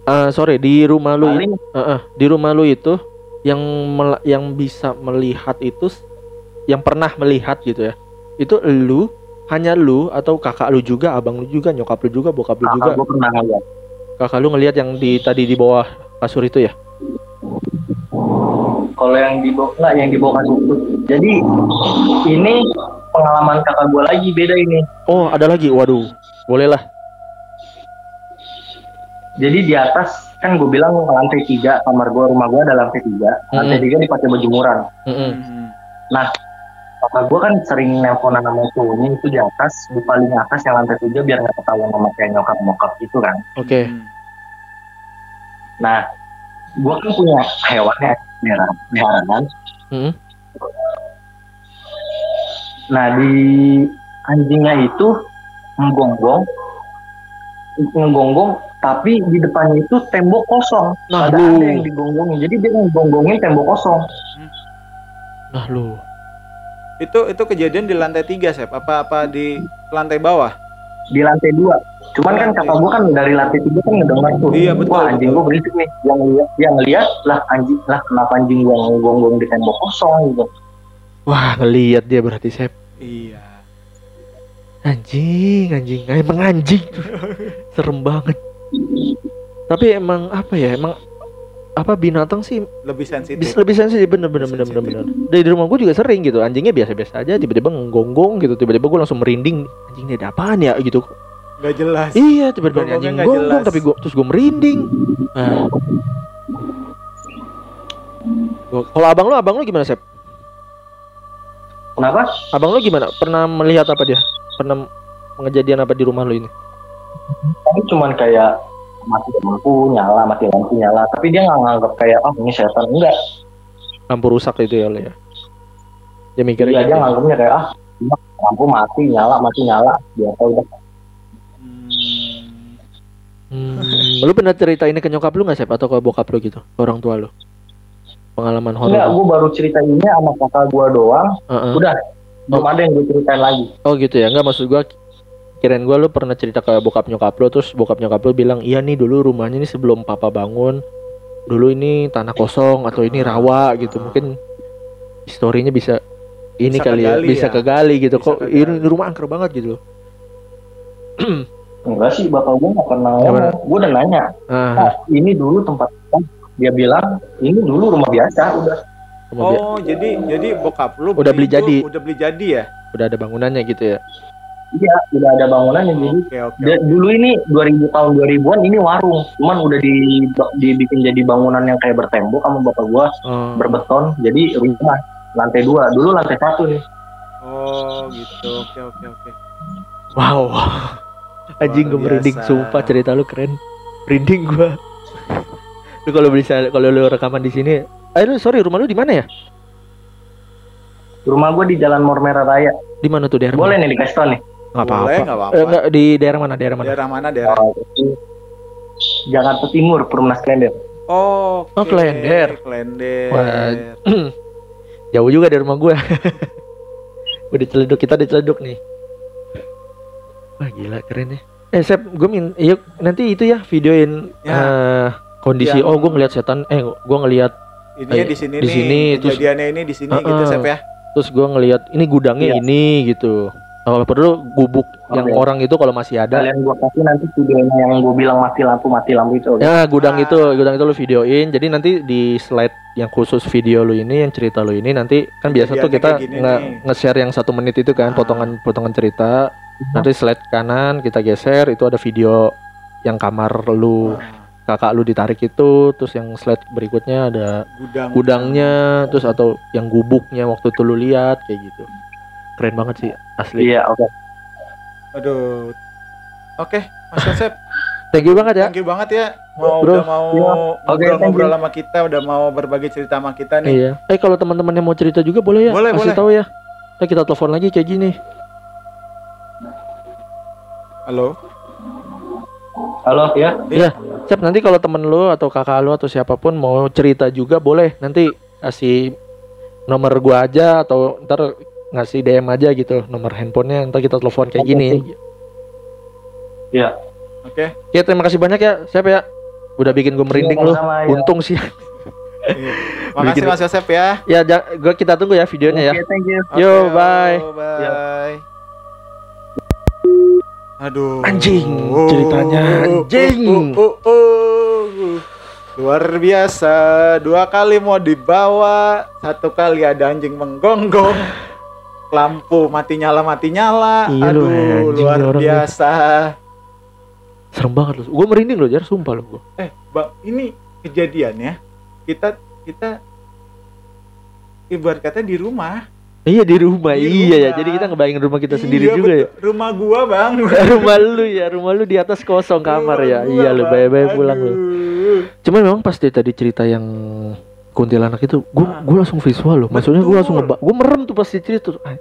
[SPEAKER 2] Eh sorry, di rumah lu
[SPEAKER 3] paling
[SPEAKER 2] Eh, eh, di rumah lu itu yang mel- yang bisa melihat itu yang pernah melihat gitu ya. Itu lu, hanya lu atau kakak lu juga, abang lu juga, nyokap lu juga, bokap lu juga.
[SPEAKER 3] kakak gua pernah ngeliat
[SPEAKER 2] Kakak lu ngelihat yang di tadi di bawah kasur itu ya?
[SPEAKER 3] Kalau yang di bawah nggak yang di bawah kasur itu jadi ini pengalaman kakak gua lagi beda ini
[SPEAKER 2] Oh, ada lagi. Waduh. Boleh lah.
[SPEAKER 3] jadi di atas kan gue bilang lantai tiga kamar gua rumah gua ada lantai tiga lantai
[SPEAKER 2] Mm-mm.
[SPEAKER 3] tiga dipakai baju
[SPEAKER 2] Mm-mm.
[SPEAKER 1] Hmm.
[SPEAKER 3] kakak gua kan sering nelponan sama cowoknya itu di atas di paling atas yang lantai tiga biar nggak ketahuan sama kayak nyokap nyokap gitu kan
[SPEAKER 2] Oke.
[SPEAKER 1] Hmm.
[SPEAKER 3] nah gua kan punya hewannya peliharaan peliharaan
[SPEAKER 2] Mm-mm.
[SPEAKER 3] nah di anjingnya itu menggonggong menggonggong tapi di depannya itu tembok kosong
[SPEAKER 2] Nah,
[SPEAKER 3] ada
[SPEAKER 2] lu.
[SPEAKER 3] ada yang digonggongin jadi dia menggonggongin tembok kosong
[SPEAKER 2] Nah, lu.
[SPEAKER 1] Itu itu kejadian di lantai tiga Sep. Apa apa di lantai bawah?
[SPEAKER 3] di lantai dua cuman kan kakak gua kan dari lantai tiga kan ngedenger tuh
[SPEAKER 1] Iya, betul,
[SPEAKER 3] wah anjing gua berisik nih yang lihat yang lihat lah anjing lah kenapa anjing gua ngegonggong di tembok kosong gitu
[SPEAKER 2] Wah, ngelihat dia berarti Sep.
[SPEAKER 1] Iya.
[SPEAKER 2] Anjing, anjing. Emang anjing. Serem banget. Tapi emang apa ya? Emang apa binatang sih
[SPEAKER 1] Lebih sensitif.
[SPEAKER 2] bisa lebih sensitif bener bener bener bener bener dari rumah gue juga sering gitu anjingnya biasa biasa aja tiba-tiba ngegonggong gitu tiba-tiba gue langsung merinding anjing ini ada apaan ya gitu
[SPEAKER 1] Gak jelas.
[SPEAKER 2] iya tiba-tiba
[SPEAKER 1] nggak
[SPEAKER 2] gonggong
[SPEAKER 1] jelas.
[SPEAKER 2] tapi gue terus gue merinding. Nah. Kalau abang lu abang lu gimana sep?
[SPEAKER 3] Kenapa?
[SPEAKER 2] Abang lu gimana? Pernah melihat apa dia? Pernah kejadian apa di rumah lu ini?
[SPEAKER 3] Tapi cuman kayak mati lampu nyala mati lampu nyala. Tapi dia nggak nganggap kayak oh ini setan. Enggak.
[SPEAKER 2] Lampu rusak itu ya lo ya? Dia mikirnya
[SPEAKER 3] iya
[SPEAKER 2] gitu
[SPEAKER 3] dia
[SPEAKER 2] ya.
[SPEAKER 3] nganggapnya kayak ah lampu mati nyala mati nyala. Biasa udah
[SPEAKER 1] Hmm.
[SPEAKER 2] Lu pernah cerita ini ke nyokap lu nggak sep? Atau ke bokap lu gitu? Orang tua lu? Pengalaman
[SPEAKER 3] enggak
[SPEAKER 2] horor
[SPEAKER 3] gue baru cerita ini sama kakak gue doang.
[SPEAKER 2] Heeh.
[SPEAKER 3] udah belum ada yang gue ceritain lagi.
[SPEAKER 2] Oh gitu ya, nggak maksud gua kirain gua lu pernah cerita ke bokap nyokap lu terus bokap nyokap lu bilang iya nih dulu rumahnya ini sebelum papa bangun dulu ini tanah kosong atau ini rawa gitu. Mungkin historinya bisa ini
[SPEAKER 1] Bisa
[SPEAKER 2] kali ya
[SPEAKER 1] kegali
[SPEAKER 2] bisa
[SPEAKER 1] ya.
[SPEAKER 2] kegali gitu.
[SPEAKER 1] Bisa
[SPEAKER 2] kok
[SPEAKER 1] kegali.
[SPEAKER 2] ini rumah angker banget gitu
[SPEAKER 3] enggak sih bapak gue nggak pernah ngomong gue udah nanya
[SPEAKER 2] ah
[SPEAKER 3] "Pak, ini dulu tempat apa?" dia bilang ini dulu rumah biasa udah
[SPEAKER 2] rumah bi-
[SPEAKER 1] Oh, jadi jadi bokap lu
[SPEAKER 2] Udah beli
[SPEAKER 1] itu
[SPEAKER 2] jadi.
[SPEAKER 1] Udah beli jadi ya?
[SPEAKER 2] udah ada bangunannya gitu ya
[SPEAKER 3] iya udah ada bangunannya jadi
[SPEAKER 1] Oke, oke.
[SPEAKER 3] Da- dulu ini 2000 tahun 2000-an ini warung cuman udah di dibikin jadi bangunan yang kayak bertembok sama bapak gua
[SPEAKER 2] oh.
[SPEAKER 3] berbeton jadi rumah lantai dua dulu lantai satu nih
[SPEAKER 1] Oh, gitu. Oke, oke, oke.
[SPEAKER 2] wow anjing gue merinding sumpah cerita lu keren merinding gua lu kalau bisa kalau lu rekaman di sini eh lu sorry rumah lu di mana ya
[SPEAKER 3] rumah gua di Jalan Mor Merah Raya
[SPEAKER 2] di mana tuh daerah
[SPEAKER 3] boleh
[SPEAKER 2] mana?
[SPEAKER 3] nih dikasih tau nih
[SPEAKER 2] nggak apa-apa
[SPEAKER 1] Boleh, nggak apa-apa.
[SPEAKER 2] Eh, nggak, di daerah mana daerah mana
[SPEAKER 1] Daerah mana daerah?
[SPEAKER 3] Oh, Jakarta Timur Perumnas Klender
[SPEAKER 1] Oh,
[SPEAKER 2] Oh, Klender.
[SPEAKER 1] Klender.
[SPEAKER 2] Wah. Jauh juga dari rumah gue. Udah celeduk kita diceleduk nih. Wah gila keren ya. Eh Sep, gue min, yuk nanti itu ya videoin
[SPEAKER 1] Ya.
[SPEAKER 2] eh, kondisi.
[SPEAKER 1] Yang-
[SPEAKER 2] Oh gue ngeliat setan. Eh gue ngeliat
[SPEAKER 1] Ini
[SPEAKER 2] Eh,
[SPEAKER 1] di sini
[SPEAKER 2] di
[SPEAKER 1] nih.
[SPEAKER 2] sini, terus-
[SPEAKER 1] Kejadiannya ini di sini
[SPEAKER 2] Uh-uh.
[SPEAKER 1] gitu Sep ya.
[SPEAKER 2] terus gue ngeliat ini gudangnya
[SPEAKER 3] Iya.
[SPEAKER 2] ini gitu. Kalau perlu gubuk yang
[SPEAKER 3] Oke.
[SPEAKER 2] orang itu kalau masih ada.
[SPEAKER 3] Kalian gua kasih nanti videonya yang gua bilang mati lampu mati lampu itu. oke?
[SPEAKER 2] Ya gudang
[SPEAKER 1] Ah.
[SPEAKER 2] itu, gudang itu lu videoin. Jadi nanti di slide yang khusus video lu ini, yang cerita lu ini nanti kan biasa tuh kita nge- nge-share yang satu menit itu kan,
[SPEAKER 1] Ah.
[SPEAKER 2] potongan-potongan cerita. Nanti slide kanan kita geser itu ada video yang kamar lu,
[SPEAKER 1] Nah,
[SPEAKER 2] kakak lu ditarik itu, terus yang slide berikutnya ada
[SPEAKER 1] gudang.
[SPEAKER 2] gudangnya, terus atau yang gubuknya waktu itu lu lihat kayak gitu. Keren banget sih asli.
[SPEAKER 3] Iya, oke.
[SPEAKER 1] Aduh. Oke, Mas Yosep,
[SPEAKER 2] Thank you banget ya.
[SPEAKER 1] thank you banget ya. Mau
[SPEAKER 2] Bro.
[SPEAKER 1] udah mau
[SPEAKER 3] Iya.
[SPEAKER 1] Ngobrol-ngobrol sama kita, udah mau berbagi cerita sama kita nih.
[SPEAKER 2] Iya. Eh kalau teman-teman yang mau cerita juga boleh ya?
[SPEAKER 1] Boleh,
[SPEAKER 2] Kasih
[SPEAKER 1] boleh.
[SPEAKER 2] tahu ya. Ntar kita telepon lagi kayak gini.
[SPEAKER 1] Halo.
[SPEAKER 3] Halo, ya.
[SPEAKER 2] Iya, Siap nanti kalau temen lu atau kakak lu atau siapa pun mau cerita juga boleh. Nanti kasih nomor gua aja atau ntar ngasih DM aja gitu nomor handphonenya ntar kita telepon kayak gini.
[SPEAKER 3] Iya.
[SPEAKER 1] Oke.
[SPEAKER 2] Ya terima kasih banyak ya, siap ya. Udah bikin gue merinding lu.
[SPEAKER 3] sama-sama, ya.
[SPEAKER 2] Untung sih.
[SPEAKER 1] Iya. Makasih
[SPEAKER 2] Bikin-
[SPEAKER 1] Mas Yosep ya.
[SPEAKER 2] ya ja- gua kita tunggu ya videonya ya.
[SPEAKER 3] Oke, thank you.
[SPEAKER 2] Yo,
[SPEAKER 1] Oke,
[SPEAKER 2] bye.
[SPEAKER 1] oh, bye. Aduh.
[SPEAKER 2] Anjing, ceritanya anjing.
[SPEAKER 1] Oh, oh, oh, oh. Luar biasa. Dua kali mau dibawa, satu kali ada anjing menggonggong. Lampu mati nyala mati nyala.
[SPEAKER 2] Iya
[SPEAKER 1] Aduh,
[SPEAKER 2] anjing
[SPEAKER 1] luar biasa.
[SPEAKER 2] Serem banget lu. Gue merinding loh, jar sumpah gua.
[SPEAKER 1] Eh, Bang, ini kejadian ya. Kita kita ibarat kata di rumah.
[SPEAKER 2] Iya di rumah,
[SPEAKER 1] Di
[SPEAKER 2] iya ya.
[SPEAKER 1] rumah.
[SPEAKER 2] Jadi kita ngebayangin rumah kita sendiri
[SPEAKER 1] Iya,
[SPEAKER 2] juga ya.
[SPEAKER 1] betul. Rumah gua, Bang.
[SPEAKER 2] rumah lu ya, rumah lu di atas kosong kamar ya.
[SPEAKER 1] Gua,
[SPEAKER 2] Iya lu bye-bye pulang lu. Cuman memang pas dia tadi cerita yang kuntilanak itu, gue
[SPEAKER 1] Ah.
[SPEAKER 2] gue langsung visual loh. Maksudnya
[SPEAKER 1] Betul.
[SPEAKER 2] langsung ngebak, gue merem tuh pas dia cerita tuh. "Ah,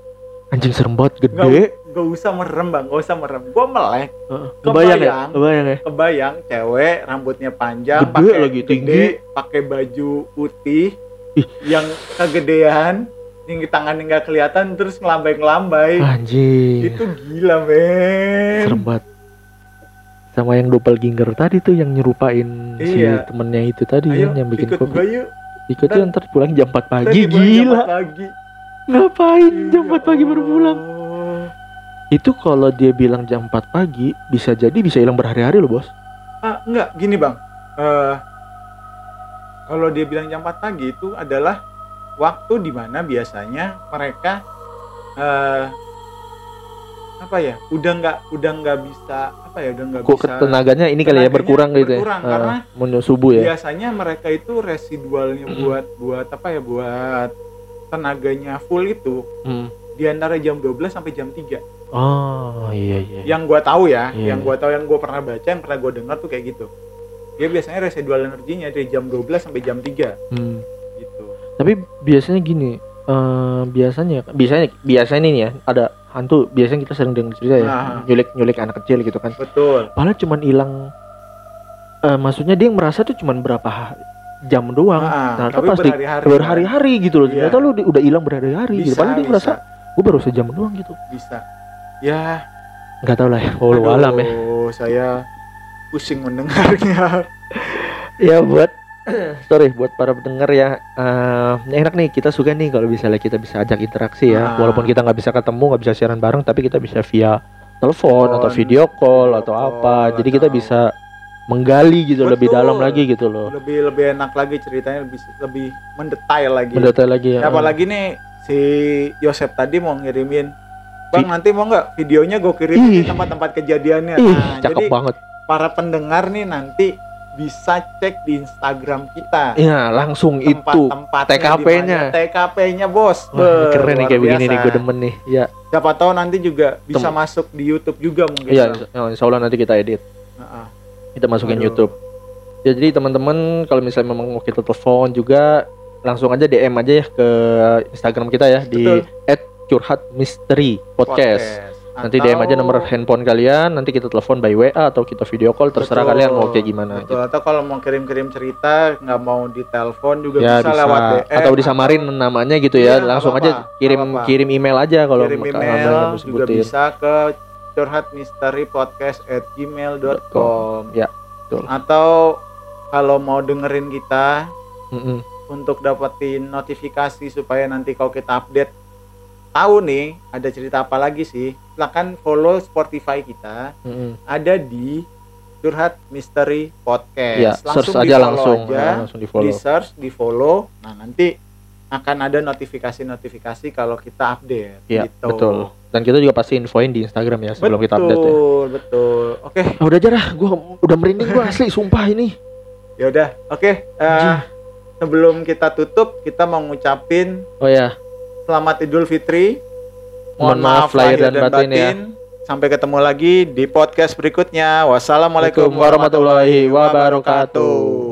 [SPEAKER 2] Anjing serem banget, gede.
[SPEAKER 1] nggak usah merem bang, nggak usah merem. Gua melek,
[SPEAKER 2] Heeh, Kebayang ya,
[SPEAKER 1] kebayang.
[SPEAKER 2] kebayang ya.
[SPEAKER 1] kebayang cewek rambutnya panjang,
[SPEAKER 2] Gede
[SPEAKER 1] pakai
[SPEAKER 2] lagi, tinggi.
[SPEAKER 1] pakai baju putih,
[SPEAKER 2] Ih.
[SPEAKER 1] yang kegedean, yang tangannya nggak kelihatan, terus ngelambai-ngelambai.
[SPEAKER 2] Anjing,
[SPEAKER 1] Itu gila men.
[SPEAKER 2] serem banget. Sama yang doppelganger tadi tuh yang nyerupain
[SPEAKER 1] Iya.
[SPEAKER 2] si temennya itu tadi
[SPEAKER 1] Ayo
[SPEAKER 2] yang bikin
[SPEAKER 1] ikut
[SPEAKER 2] kopi.
[SPEAKER 1] yuk.
[SPEAKER 2] Ikut
[SPEAKER 1] Ntar-
[SPEAKER 2] tuh ntar pulang jam 4 pagi,
[SPEAKER 1] pulang jam
[SPEAKER 2] gila.
[SPEAKER 1] 4 pagi.
[SPEAKER 2] Ngapain jam
[SPEAKER 1] Iya
[SPEAKER 2] 4 pagi baru pulang? Itu kalau dia bilang jam 4 pagi, bisa jadi bisa hilang berhari-hari loh bos.
[SPEAKER 1] Ah, enggak, gini bang. Eh kalau dia bilang jam 4 pagi itu adalah waktu di mana biasanya mereka eh apa ya? Udah nggak udah nggak bisa apa ya? Udah nggak bisa.
[SPEAKER 2] tenaganya ini kali ya berkurang gitu ya.
[SPEAKER 1] berkurang,
[SPEAKER 2] Ah,
[SPEAKER 1] karena
[SPEAKER 2] menuju subuh ya.
[SPEAKER 1] Biasanya mereka itu residualnya buat buat apa ya? Buat tenaganya full itu
[SPEAKER 2] Hmm.
[SPEAKER 1] di antara jam 12 sampai jam 3.
[SPEAKER 2] Oh iya iya.
[SPEAKER 1] Yang gua tahu ya,
[SPEAKER 2] Iya.
[SPEAKER 1] yang gua tahu yang gua pernah baca, yang pernah gua dengar tuh kayak gitu. Dia biasanya residual energinya dari jam 12 sampai jam 3
[SPEAKER 2] Hmm. Tapi biasanya gini, eh biasanya biasanya biasanya ini ya ada hantu biasanya kita sering dengar cerita ya
[SPEAKER 1] Nah.
[SPEAKER 2] nyulik nyulik anak kecil gitu kan.
[SPEAKER 1] Betul.
[SPEAKER 2] Padahal cuman hilang eh maksudnya dia merasa tuh cuman berapa jam doang.
[SPEAKER 1] Ah,
[SPEAKER 2] Nah,
[SPEAKER 1] tapi
[SPEAKER 2] pasti
[SPEAKER 1] berhari-hari.
[SPEAKER 2] berhari-hari gitu loh.
[SPEAKER 1] Iya.
[SPEAKER 2] Ternyata lu di- udah hilang berhari-hari gitu. Padahal dia
[SPEAKER 1] bisa,
[SPEAKER 2] merasa gue baru sejam doang gitu.
[SPEAKER 1] bisa. Ya,
[SPEAKER 2] Nggak tahu lah ya. Walau alam ya.
[SPEAKER 1] Saya pusing mendengarnya.
[SPEAKER 2] Ya buat sorry buat para pendengar ya eh, enak nih kita suka nih kalau misalnya kita bisa ajak interaksi ya
[SPEAKER 1] Ah.
[SPEAKER 2] walaupun kita nggak bisa ketemu nggak bisa siaran bareng tapi kita bisa via telepon atau video call
[SPEAKER 1] video
[SPEAKER 2] atau
[SPEAKER 1] call,
[SPEAKER 2] apa jadi kita bisa menggali gitu lebih
[SPEAKER 1] Betul.
[SPEAKER 2] dalam lagi gitu loh
[SPEAKER 1] lebih lebih enak lagi ceritanya lebih lebih mendetail lagi.
[SPEAKER 2] mendetail lagi ya
[SPEAKER 1] Ya, apalagi nih si Yosep tadi mau ngirimin Bang nanti mau nggak videonya gue kirimin di
[SPEAKER 2] Ih.
[SPEAKER 1] tempat-tempat kejadiannya.
[SPEAKER 2] ih
[SPEAKER 1] Nah,
[SPEAKER 2] cakep
[SPEAKER 1] jadi
[SPEAKER 2] banget
[SPEAKER 1] para pendengar nih nanti bisa cek di Instagram kita.
[SPEAKER 2] ya langsung itu
[SPEAKER 1] tempat-tempatnya
[SPEAKER 2] TKP-nya.
[SPEAKER 1] di. TKP-nya bos.
[SPEAKER 2] Wah,
[SPEAKER 1] Ber,
[SPEAKER 2] keren nih kayak begini nih gue demen nih ya
[SPEAKER 1] Siapa tahu nanti juga bisa
[SPEAKER 2] Tem-
[SPEAKER 1] masuk di YouTube juga mungkin.
[SPEAKER 2] iya
[SPEAKER 1] Bang.
[SPEAKER 2] insya Allah nanti kita edit
[SPEAKER 1] Heeh.
[SPEAKER 2] kita masukin
[SPEAKER 1] Aduh.
[SPEAKER 2] YouTube ya jadi teman-teman kalau misalnya memang mau kita telepon juga langsung aja DM aja ya ke Instagram kita ya di
[SPEAKER 1] Betul.
[SPEAKER 2] @curhatmisteri podcast. Nanti DM aja nomor handphone kalian, nanti kita telepon by WA atau kita video call terserah
[SPEAKER 1] Betul,
[SPEAKER 2] kalian mau kayak gimana.
[SPEAKER 1] Betul. Atau kalau mau kirim-kirim cerita nggak mau ditelepon juga
[SPEAKER 2] Ya
[SPEAKER 1] bisa,
[SPEAKER 2] bisa,
[SPEAKER 1] lewat DM
[SPEAKER 2] atau disamarin namanya gitu ya,
[SPEAKER 1] nggak
[SPEAKER 2] langsung aja kirim
[SPEAKER 1] apa-apa.
[SPEAKER 2] kirim email aja kalau
[SPEAKER 1] kirim email juga bisa ke curhatmisterypodcast@gmail.com
[SPEAKER 2] Ya, betul.
[SPEAKER 1] atau kalau mau dengerin kita
[SPEAKER 2] Mm-mm.
[SPEAKER 1] untuk dapetin notifikasi supaya nanti kalau kita update tahu nih ada cerita apa lagi sih silakan follow Spotify kita
[SPEAKER 2] Mm-mm.
[SPEAKER 1] ada di curhat misteri podcast
[SPEAKER 2] Ya, search aja langsung,
[SPEAKER 1] aja,
[SPEAKER 2] ya, langsung di follow.
[SPEAKER 1] di search di follow nah nanti akan ada notifikasi-notifikasi kalau kita update
[SPEAKER 2] Iya,
[SPEAKER 1] gitu.
[SPEAKER 2] betul. Dan kita juga pasti infoin di Instagram ya sebelum kita update ya.
[SPEAKER 1] betul betul oke
[SPEAKER 2] Ah, udah aja dah, gua udah merinding gua asli sumpah ini.
[SPEAKER 1] ya udah oke eh,
[SPEAKER 2] Anjing.
[SPEAKER 1] sebelum kita tutup kita mau ngucapin
[SPEAKER 2] Oh ya,
[SPEAKER 1] Selamat Idul Fitri.
[SPEAKER 2] Mohon maaf lahir dan batin ya.
[SPEAKER 1] Sampai ketemu lagi di podcast berikutnya. Wassalamualaikum
[SPEAKER 2] warahmatullahi wabarakatuh.